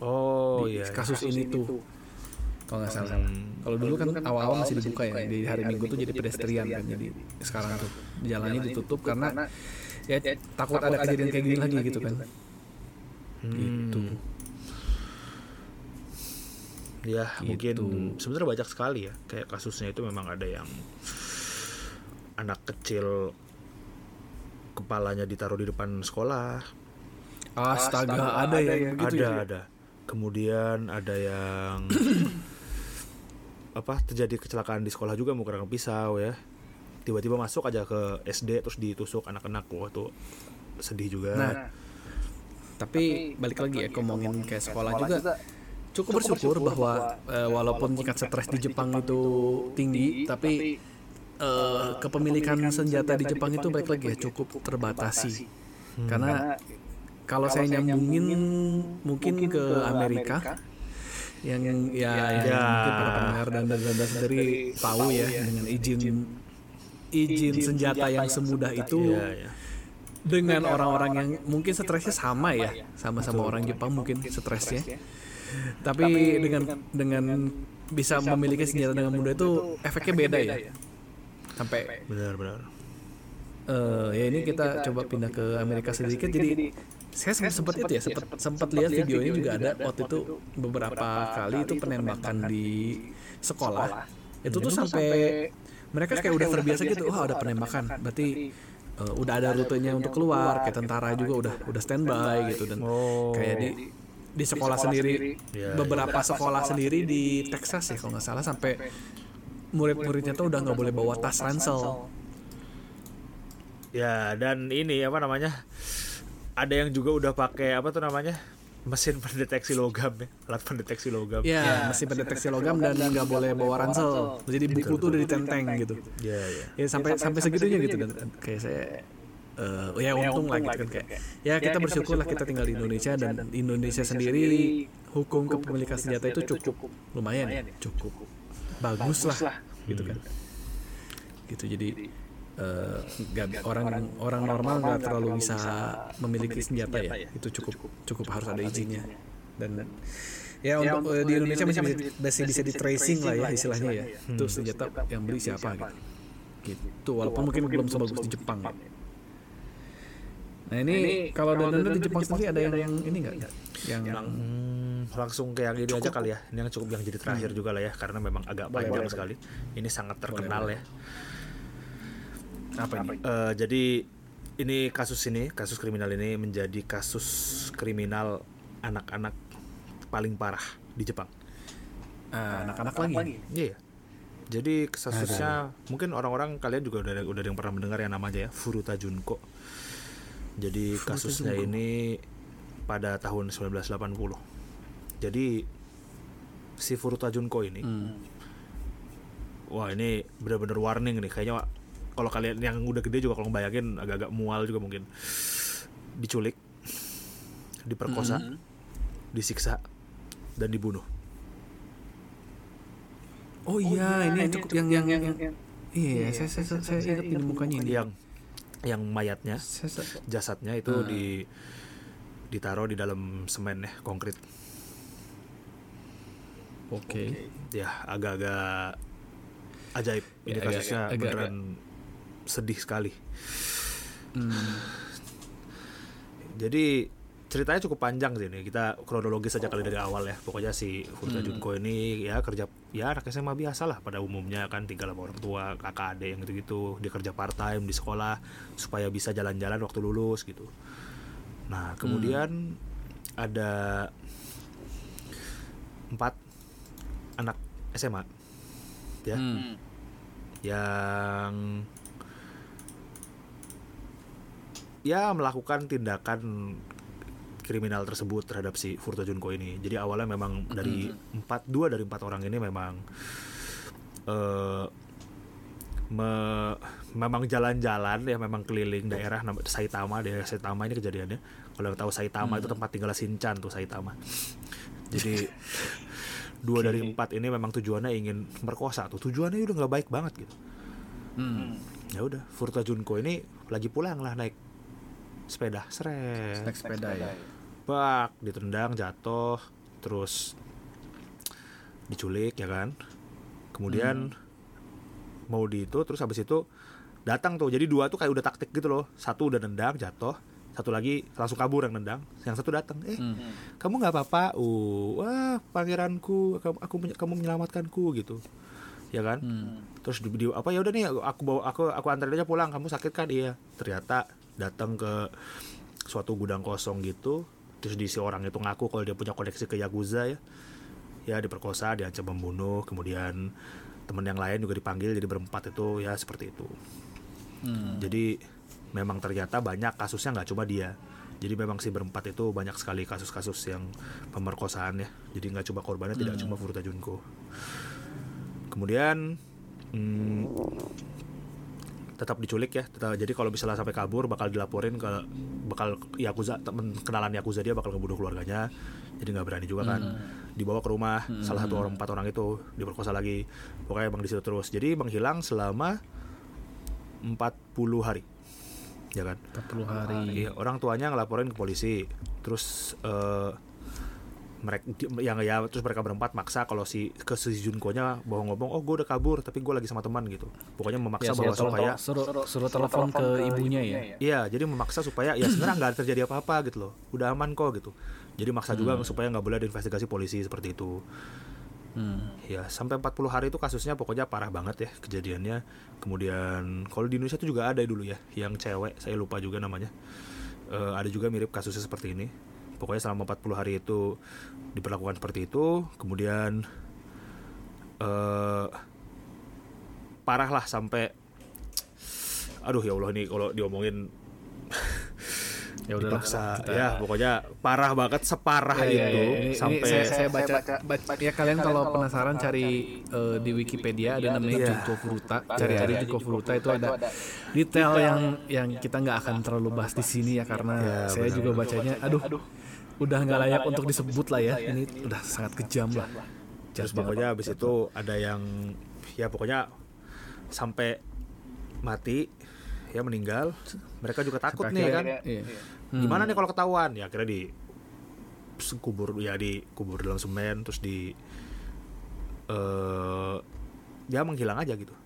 Oh di iya. kasus ini tuh kalau nggak salah kalau dulu kan awal-awal masih dibuka ya di hari minggu tuh jadi pedestrian kan jadi sekarang tuh jalannya ditutup karena ya takut ada kejadian kayak gini lagi gitu kan Hmm. gitu Ya, Gitu. mungkin sebenarnya banyak sekali ya. Kayak kasusnya itu memang ada yang anak kecil kepalanya ditaruh di depan sekolah. astaga ada ya yang ada gitu ya ada. Kemudian ada yang apa terjadi kecelakaan di sekolah juga menggunakan pisau ya. Tiba-tiba masuk aja ke SD terus ditusuk anak-anak waktu sedih juga. nah tapi balik lagi ya ngomongin kayak sekolah juga cukup bersyukur bahwa eh, walaupun tingkat stres di Jepang itu tinggi tapi eh, kepemilikan senjata di Jepang itu balik lagi ya cukup terbatasi karena kalau saya nyambungin mungkin ke Amerika yang ya, yang Ya. mungkin para pendengar dan dan, dan, sendiri tahu ya dengan izin izin senjata yang semudah itu Iya, iya. Dengan orang-orang yang mungkin stresnya sama ya sama-sama orang Jepang mungkin stresnya. Tapi dengan dengan bisa memiliki senjata dengan mudah itu efeknya beda ya. sampai Benar-benar. eh ya ini kita coba pindah ke Amerika sedikit. Jadi saya sempat sempat itu ya sempat sempat lihat videonya juga ada waktu itu beberapa kali itu penembakan di sekolah. itu tuh sampai mereka kayak udah terbiasa gitu oh ada penembakan. berarti eh, udah ada rutenya untuk keluar kayak tentara juga udah udah standby gitu dan Oh. kayak di di sekolah sendiri Ya, beberapa sekolah sendiri di Texas ya kalau nggak salah sampai murid-muridnya tuh udah nggak boleh bawa tas ransel Ya, dan ini apa namanya? Ada yang juga udah pakai apa tuh namanya? Mesin pendeteksi logam ya, alat pendeteksi logam. Ya, masih pendeteksi logam dan nggak boleh bawa ransel. Jadi buku tuh udah ditenteng gitu. Ya, ya. Ya sampai sampai segitunya gitu dan kayak saya eh ya untung lah gitu kan kayak ya kita bersyukur lah kita tinggal di Indonesia dan Indonesia sendiri hukum kepemilikan senjata itu cukup. lumayan ya cukup. Bagus lah gitu kan. Gitu jadi eh, nggak orang orang normal nggak terlalu bisa memiliki senjata ya? itu cukup cukup harus ada izinnya. dan ya untuk eh, di Indonesia masih bisa, masih bisa di tracing lah ya istilahnya ya. itu senjata yang beli siapa gitu. gitu. Walaupun mungkin belum sebagus di Jepang. ya. Nah ini kalau dan di Jepang sendiri ada yang, yang ini nggak? yang Hmm, langsung ke yang ini aja kali ya. Ini yang cukup yang jadi terakhir juga lah ya, karena memang agak panjang sekali. Ini sangat terkenal ya. Apa ini? Eh, jadi ini kasus ini, kasus kriminal ini menjadi kasus kriminal anak-anak paling parah di Jepang. Ah, anak-anak lagi. Iya. Jadi kasusnya mungkin orang-orang kalian juga udah udah yang pernah mendengar yang namanya ya Furuta Junko. Jadi kasusnya ini pada tahun 1980. Jadi si Furuta Junko ini, Hmm. wah ini benar-benar warning nih. Kayaknya kalau kalian yang udah gede juga kalau bayangin agak-agak mual juga mungkin. Diculik, diperkosa, disiksa, dan dibunuh. Oh iya, ini yang cukup yang yang yang, yang iya, saya saya saya, saya ingat ini mukanya ini. Yang yang mayatnya Saya, saya- jasadnya itu di ditaruh di dalam semen ya konkrit Oke. ya agak-agak ajaib ini Ya, agak- kasusnya agak- beneran sedih sekali Hmm. jadi ceritanya cukup panjang sih ini. Kita kronologis saja kali dari awal ya. Pokoknya si Furta Junko ini ya kerja ya anak SMA biasa lah pada umumnya kan tinggal sama orang tua, kakak adik yang gitu-gitu. Dia kerja part time di sekolah supaya bisa jalan-jalan waktu lulus gitu. Nah, kemudian ada empat anak SMA ya Hmm. yang ya melakukan tindakan kriminal tersebut terhadap si Furto Junko ini. Jadi awalnya memang dari empat dua dari empat orang ini memang eh me- memang jalan-jalan ya memang keliling daerah Saitama daerah Saitama ini kejadiannya. Kalau yang tahu Saitama itu tempat tinggal Shinchan tuh Saitama. Jadi dua dari empat ini memang tujuannya ingin merkosa tuh tujuannya udah nggak baik banget gitu Hmm. ya udah Furta Junko ini lagi pulang lah naik sepeda seret. Naik sepeda ya. bak ditendang jatuh terus diculik ya kan? Kemudian mau di itu terus habis itu datang tuh. Jadi dua tuh kayak udah taktik gitu loh. Satu udah nendang jatuh. Satu lagi langsung kabur yang nendang. Yang satu datang eh Hmm. kamu nggak apa-apa? Uh wah pangeranku kamu aku menye- kamu menyelamatkanku gitu. Ya kan? Hmm. terus di, di- apa ya udah nih aku bawa aku aku anterin aja pulang kamu sakit kan? Iya. Ternyata datang ke suatu gudang kosong gitu terus diisi orang itu ngaku kalau dia punya koneksi ke yakuza ya. Ya diperkosa diancam membunuh kemudian teman yang lain juga dipanggil jadi berempat itu ya seperti itu. Hmm. jadi memang ternyata banyak kasusnya nggak cuma dia. Jadi memang si berempat itu banyak sekali kasus-kasus yang pemerkosaan ya. Jadi nggak cuma korbannya tidak cuma Furuta Junko. Kemudian hmm, tetap diculik ya. Tetap, jadi kalau misalnya sampai kabur bakal dilaporin ke bakal yakuza temen kenalan yakuza dia bakal ngebunuh keluarganya. Jadi nggak berani juga kan. Dibawa ke rumah salah satu orang empat orang itu diperkosa lagi. Pokoknya emang di situ terus. Jadi menghilang selama 40 hari. Ya kan? 40 hari. Iya, orang tuanya ngelaporin ke polisi. Terus eh mereka yang ya terus mereka berempat maksa kalau si ke si Junko-nya bohong ngomong, "Oh, gue udah kabur, tapi gue lagi sama teman" gitu. Pokoknya memaksa Ya, bahwa suruh, supaya suruh, suruh telepon ke ibunya ya. Iya, jadi memaksa supaya ya sebenarnya nggak terjadi apa-apa gitu loh. Udah aman kok gitu. Jadi maksa juga supaya nggak boleh diinvestigasi polisi seperti itu. Hmm. Ya, sampai 40 hari itu kasusnya pokoknya parah banget ya kejadiannya. Kemudian kalau di Indonesia itu juga ada dulu ya, yang cewek, saya lupa juga namanya. Eh, ada juga mirip kasusnya seperti ini. Pokoknya selama 40 hari itu diperlakukan seperti itu, kemudian eh parah lah sampai aduh ya Allah nih kalau diomongin Ya udah dipaksa ya pokoknya parah banget separah Ya, ya, itu ya. Ini, sampai ini saya, saya baca, baca, ya kalian kalau penasaran cari eh, di Wikipedia ada namanya Iya. Junko Furuta. Cari aja Junko Furuta itu ada detail yang yang kita nggak akan terlalu bahas di sini ya karena saya juga bacanya aduh udah nggak layak untuk disebut lah ya. Ini udah sangat kejam lah. Terus pokoknya habis itu ada yang ya pokoknya sampai mati ya meninggal. Mereka juga takut nih kan. Iya. Gimana nih kalau ketahuan? Ya akhirnya di kubur ya di kubur dalam semen terus di eh ya menghilang aja gitu.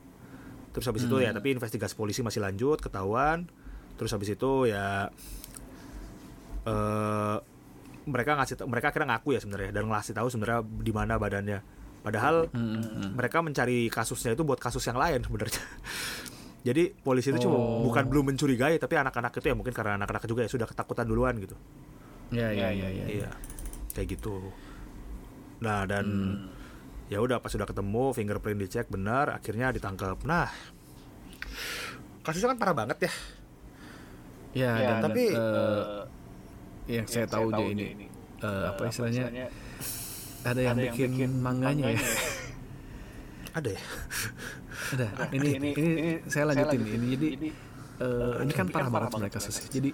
Terus habis itu ya tapi investigasi polisi masih lanjut ketahuan. Terus habis itu ya eh mereka ngasih mereka akhirnya ngaku ya sebenarnya dan ngasih tahu sebenarnya di mana badannya. Padahal mereka mencari kasusnya itu buat kasus yang lain sebenarnya. Jadi polisi itu cuma bukan belum mencurigai tapi anak-anak itu ya mungkin karena anak-anak juga ya sudah ketakutan duluan gitu. Ya ya ya ya. Iya. Kayak gitu. Nah, dan ya udah pas sudah ketemu fingerprint dicek benar akhirnya ditangkap. Nah, kasusnya kan parah banget ya. Ya, dan tapi, eh, yang saya tahu dia ini eh, apa istilahnya ada yang bikin manganya ya. Ada ya? Ada. Ini, ini, saya lanjutin ini. Jadi eh, ini kan parah banget sebenarnya kasusnya. Jadi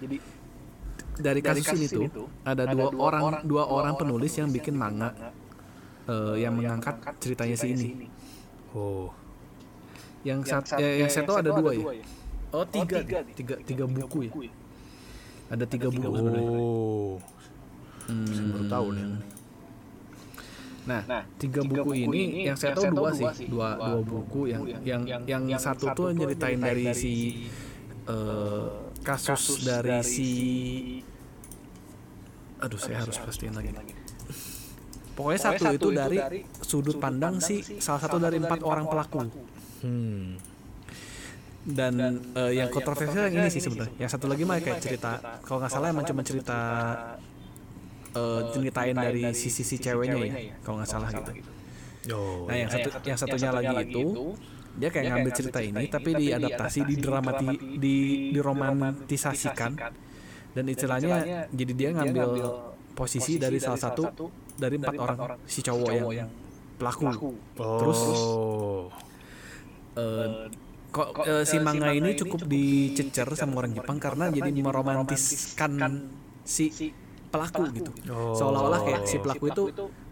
dari kasus ini tuh ada dua orang dua orang penulis yang bikin manga eh, yang mengangkat ceritanya si ini. Oh. Yang sat, ya, yang saya tahu ada dua ya. Oh tiga, nih. tiga tiga buku ya. Ada tiga buku sebenarnya. Oh. Saya baru tahu nih. Nah, tiga buku ini yang saya tahu dua sih, dua dua buku yang yang yang satu tuh nyeritain dari si eh, kasus dari si aduh saya harus pastiin lagi pokoknya satu itu dari sudut pandang si salah satu dari empat orang pelaku Hmm. Dan eh, yang kontroversial yang ini sih sebenarnya. yang satu lagi mah kayak cerita kalau nggak salah emang cuma cerita eh, ceritain dari sisi si ceweknya ya. kalau nggak salah gitu. Oh. nah yang satu yang satunya lagi itu dia kayak ngambil cerita ini tapi diadaptasi didramati di diromantisasikan. dan istilahnya jadi dia ngambil posisi dari salah satu dari empat orang si cowok yang pelaku. Oh. terus eh, kok eh, si manga ini cukup dicecer sama orang Jepang karena jadi meromantiskan si pelaku gitu Oh. seolah-olah kayak si pelaku itu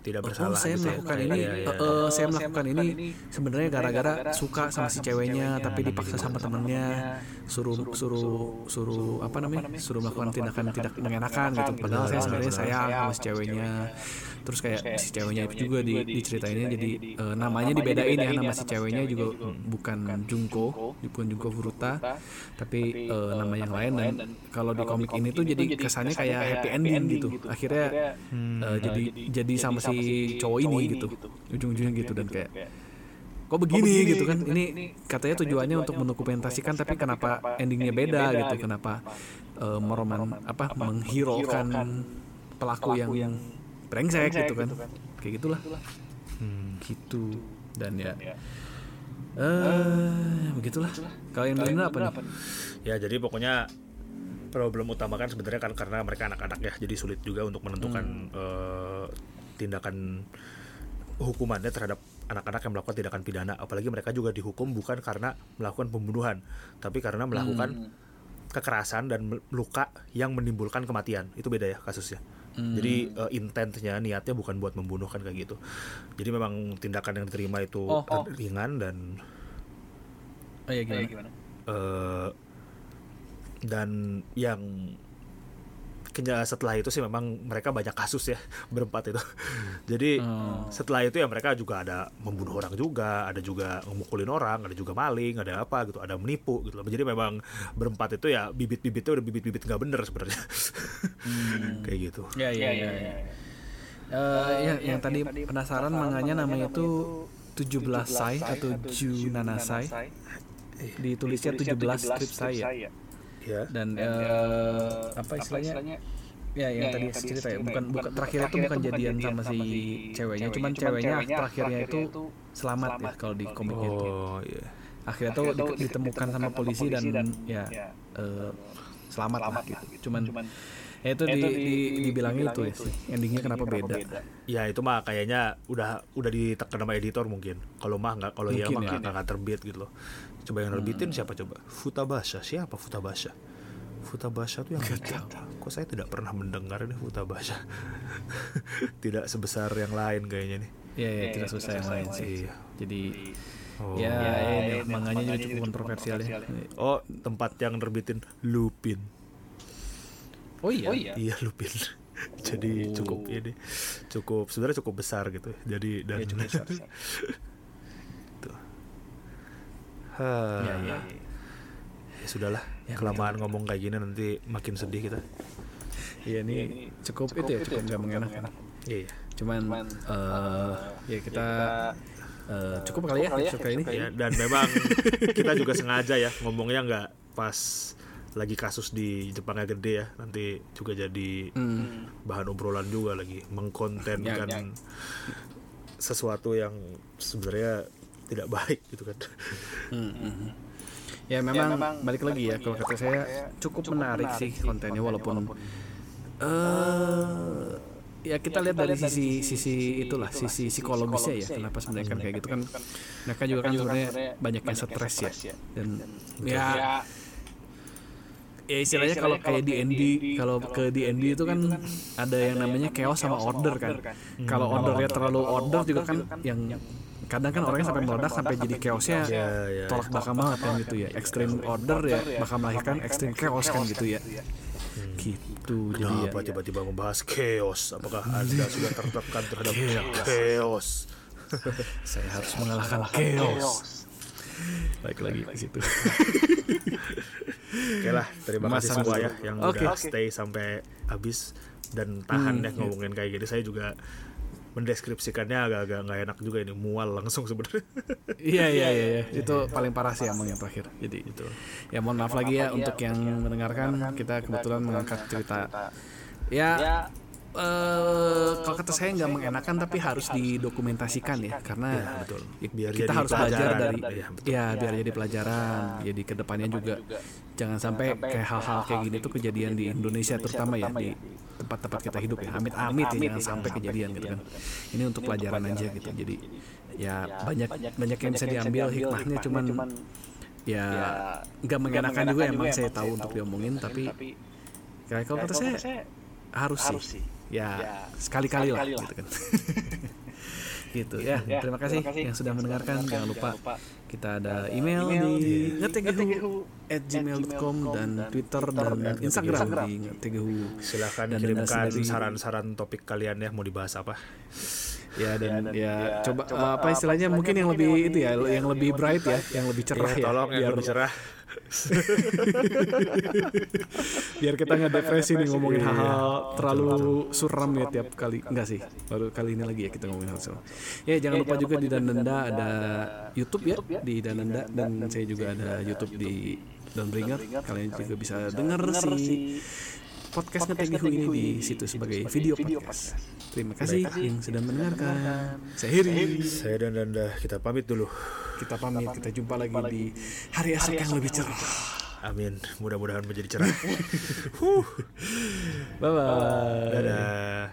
tidak Oh, bersalah saya gitu ya. melakukan ini, iya. eh, eh, saya melakukan ini sebenarnya gara-gara suka sama si ceweknya, tapi dipaksa sama temennya, suruh suruh suruh apa namanya, suruh melakukan tindakan tidak mengenakan gitu. Padahal saya sebenarnya sayang sama si ceweknya. Terus kayak si ceweknya itu juga di diceritainnya jadi eh, namanya dibedain ya nama si ceweknya juga bukan Junko, bukan Junko Furuta, tapi eh, nama yang lain dan kalau di komik ini tuh jadi kesannya kayak happy ending gitu. Akhirnya eh, jadi jadi sama si cowok ini gitu. ujung-ujungnya gitu dan kayak kok begini? gitu kan. Ini katanya tujuannya untuk mendokumentasikan tapi kenapa endingnya beda gitu kenapa eh, meroman apa menghirokan pelaku yang brengsek gitu kan. kayak gitulah. Hmm. gitu. Dan ya eh begitulah. Kalau yang lain apa nih? Ya jadi pokoknya problem utama kan sebenarnya kan karena mereka anak-anak ya, jadi sulit juga untuk menentukan eh, tindakan hukumannya terhadap anak-anak yang melakukan tindakan pidana. Apalagi mereka juga dihukum bukan karena melakukan pembunuhan, tapi karena melakukan kekerasan dan luka yang menimbulkan kematian. Itu beda ya kasusnya. Jadi eh, intentnya, niatnya bukan buat membunuh kan kayak gitu. Jadi memang tindakan yang diterima itu Oh, oh. ringan dan oh ya gimana eh dan yang setelah itu sih memang mereka banyak kasus ya berempat itu. Jadi Oh. setelah itu ya mereka juga ada membunuh orang juga ada juga memukulin orang ada juga maling ada apa gitu ada menipu gitu loh. jadi memang berempat itu ya bibit-bibitnya udah bibit-bibit nggak bener sebenarnya. Kayak gitu. Ya ya ya, ya. Eh, yang, yang tadi penasaran manganya namanya itu 17 Sai atau Junanasai? Ditulisnya 17 strip saya ya. Dan eh, apa istilahnya? ya yang tadi cerita ya bukan bukan terakhir itu bukan jadian sama si ceweknya cuman ceweknya terakhirnya itu selamat ya kalau di itu oh iya. Akhirnya tuh di- ditemukan sama polisi dan ya eh, selamat lah gitu. cuman ya itu di, di, dibilangin itu ya. sih endingnya kenapa beda? Ya itu mah kayaknya udah udah ditekan sama editor mungkin. Kalau mah nggak kalau ya Mungkin mah ya. nggak terbit gitu loh. Coba yang nerbitin siapa coba? Futabasha siapa Futabasha? Futabasha tuh yang bikin. Kok saya tidak pernah mendengar ini Futabasha. tidak sebesar yang lain kayaknya nih. ya ya tidak susah yang lain sih Iya. jadi Oh. ya ini manganya juga cukup kontroversial ya Oh, tempat yang nerbitin Lupin. oh iya Iya Lupin. Jadi Oh. cukup ini cukup sebenarnya cukup besar gitu. Jadi dan Ya, cukup besar. Hah. ya ya Ya sudahlah, Ya, kelamaan ngomong kayak gini nanti makin sedih kita. Iya ini cukup, itu ya cukup nggak mengenakan. Iya. Cuman eh ya kita eh, cukup kali ya episode kali ini. Ya, dan memang kita juga sengaja ya ngomongnya nggak pas lagi kasus di Jepangnya gede ya. Nanti juga jadi Hmm. bahan obrolan juga lagi mengkontenkan Ya, ya. sesuatu yang sebenarnya tidak baik gitu kan. Hmm, hmm, hmm. Ya memang, balik lagi ya kalau kata saya cukup, menarik, sih kontennya walaupun eh ya kita lihat dari sisi sisi itulah sisi psikologisnya ya kenapa sebenarnya kan kayak gitu kan. mereka juga kan sebenarnya banyak yang stres ya. dan ya ya istilahnya kalau kayak di ND kalau ke di ND itu kan ada yang namanya chaos sama order kan. kalau ordernya terlalu order juga kan yang kadang kan orangnya sampai meledak sampai jadi chaosnya Ya, ya. tolak belakang banget kan gitu ya. extreme order ya bakal melahirkan extreme chaos kan gitu ya. gitu jadi ya Kenapa tiba-tiba membahas chaos? Apakah Anda sudah tertekan terhadap chaos? saya harus mengalahkan chaos. Baik lagi ke situ. Oke lah, terima kasih semua ya yang Oke. udah stay sampai habis. dan tahan ya ngomongin kayak gini. Saya juga mendeskripsikannya agak-agak nggak enak juga ini mual langsung sebenarnya Iya iya iya iya. itu paling parah sih emang yang terakhir. Jadi itu. Ya mohon maaf lagi ya untuk yang mendengarkan kita kebetulan mengangkat cerita. Ya eh kalau kata saya nggak mengenakan tapi harus didokumentasikan ya karena betul. ya, Biar kita harus belajar dari Iya, betul. ya biar jadi pelajaran jadi ke depannya juga. jangan sampai kayak hal-hal kayak gini tuh kejadian di Indonesia terutama ya di tempat-tempat kita hidup ya. amit-amit ya jangan sampai kejadian gitu kan. ini untuk pelajaran aja gitu. jadi ya banyak banyak yang bisa diambil hikmahnya cuman ya nggak mengenakan juga emang saya tahu untuk diomongin tapi kayak kalau kata saya harus sih ya sekali-kali lah gitu kan. Gitu ya terima kasih yang sudah mendengarkan. jangan lupa kita ada email di ngetegehu at gmail.com dan twitter dan instagram. Di ngetegehu. Silakan Dan kirimkan saran-saran topik kalian ya mau dibahas apa. Ya dan ya coba eh, apa istilahnya? mungkin yang lebih itu ya yang lebih bright ya yang lebih cerah ya, ya tolong yang biar lebih cerah biar kita nggak depresi nih ngomongin hal-hal terlalu suram ya tiap kali. Enggak sih? Baru kali ini lagi ya kita ngomongin hal suram ya jangan lupa juga di Dananda ada YouTube ya di Dananda. Dan saya juga ada YouTube di Downbringer kalian juga bisa dengar si podcast ngetegihu ini di situ sebagai video podcast Terima kasih, Baik. yang sudah mendengarkan. Saya Hiri. Saya dan Danda. Kita pamit dulu. Kita pamit. Kita jumpa lagi di hari esok yang lebih cerah. Amin. Mudah-mudahan menjadi cerah. Bye-bye. Dadah.